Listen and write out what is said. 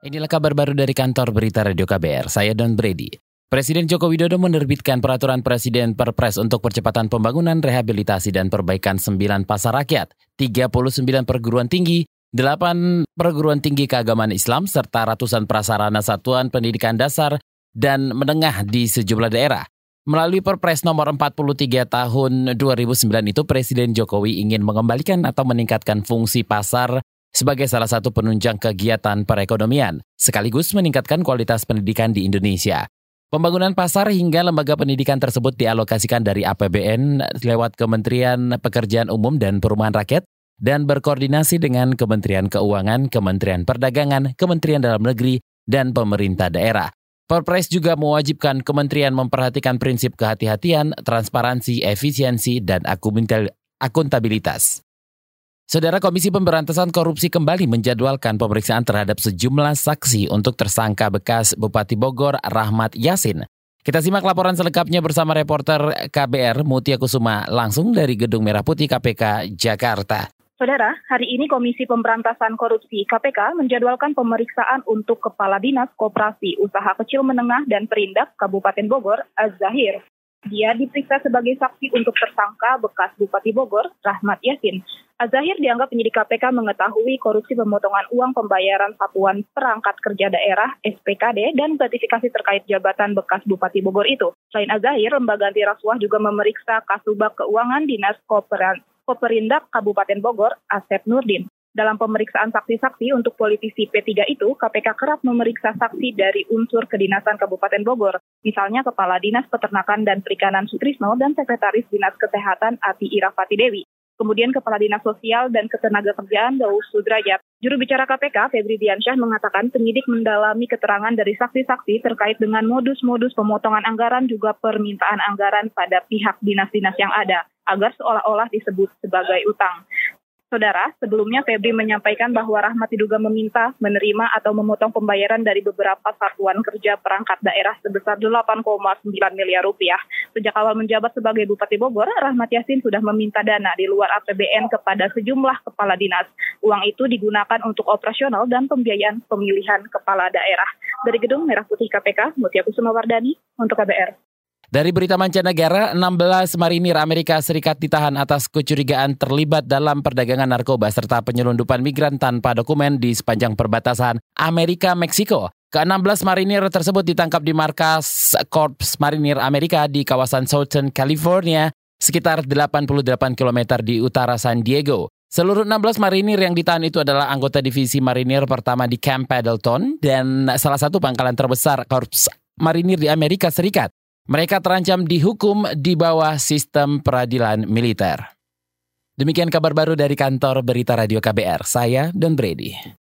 Inilah kabar baru dari kantor berita Radio KBR, saya Don Brady. Presiden Joko Widodo menerbitkan peraturan Presiden Perpres untuk percepatan pembangunan, rehabilitasi, dan perbaikan 9 pasar rakyat, 39 perguruan tinggi, 8 perguruan tinggi keagamaan Islam, serta ratusan prasarana satuan pendidikan dasar dan menengah di sejumlah daerah. Melalui Perpres nomor 43 tahun 2009 itu, Presiden Jokowi ingin mengembalikan atau meningkatkan fungsi pasar sebagai salah satu penunjang kegiatan perekonomian, sekaligus meningkatkan kualitas pendidikan di Indonesia. Pembangunan pasar hingga lembaga pendidikan tersebut dialokasikan dari APBN lewat Kementerian Pekerjaan Umum dan Perumahan Rakyat dan berkoordinasi dengan Kementerian Keuangan, Kementerian Perdagangan, Kementerian Dalam Negeri, dan pemerintah daerah. Perpres juga mewajibkan kementerian memperhatikan prinsip kehati-hatian, transparansi, efisiensi, dan akuntabilitas. Saudara Komisi Pemberantasan Korupsi kembali menjadwalkan pemeriksaan terhadap sejumlah saksi untuk tersangka bekas Bupati Bogor Rahmat Yasin. Kita simak laporan selengkapnya bersama reporter KBR Mutia Kusuma langsung dari Gedung Merah Putih KPK Jakarta. Saudara, hari ini Komisi Pemberantasan Korupsi KPK menjadwalkan pemeriksaan untuk Kepala Dinas Koperasi Usaha Kecil Menengah dan Perindak Kabupaten Bogor, Az-Zahir. Dia diperiksa sebagai saksi untuk tersangka bekas Bupati Bogor, Rahmat Yasin. Azahir dianggap penyidik KPK mengetahui korupsi pemotongan uang pembayaran satuan perangkat kerja daerah SPKD dan gratifikasi terkait jabatan bekas Bupati Bogor itu. Selain Azahir, lembaga anti rasuah juga memeriksa Kasubag Keuangan Dinas Koperindak Kabupaten Bogor, Asep Nurdin. Dalam pemeriksaan saksi-saksi untuk politisi P3 itu, KPK kerap memeriksa saksi dari unsur kedinasan Kabupaten Bogor, misalnya Kepala Dinas Peternakan dan Perikanan Sutrisno dan Sekretaris Dinas Kesehatan Ati Irafati Dewi. Kemudian Kepala Dinas Sosial dan Ketenaga Kerjaan Daus Sudrajat. Juru bicara KPK, Febri Diansyah mengatakan penyidik mendalami keterangan dari saksi-saksi terkait dengan modus-modus pemotongan anggaran juga permintaan anggaran pada pihak dinas-dinas yang ada, agar seolah-olah disebut sebagai utang. Saudara, sebelumnya Febri menyampaikan bahwa Rahmat diduga meminta, menerima atau memotong pembayaran dari beberapa satuan kerja perangkat daerah sebesar 8,9 miliar rupiah. Sejak awal menjabat sebagai Bupati Bogor, Rahmat Yasin sudah meminta dana di luar APBN kepada sejumlah kepala dinas. Uang itu digunakan untuk operasional dan pembiayaan pemilihan kepala daerah. Dari Gedung Merah Putih KPK, Mutia Kusuma Wardani untuk KBR. Dari berita mancanegara, 16 marinir Amerika Serikat ditahan atas kecurigaan terlibat dalam perdagangan narkoba serta penyelundupan migran tanpa dokumen di sepanjang perbatasan Amerika-Meksiko. Ke-16 marinir tersebut ditangkap di markas Korps Marinir Amerika di kawasan Southern California, sekitar 88 km di utara San Diego. Seluruh 16 marinir yang ditahan itu adalah anggota divisi marinir pertama di Camp Pendleton dan salah satu pangkalan terbesar Korps Marinir di Amerika Serikat. Mereka terancam dihukum di bawah sistem peradilan militer. Demikian kabar baru dari kantor Berita Radio KBR. Saya Don Brady.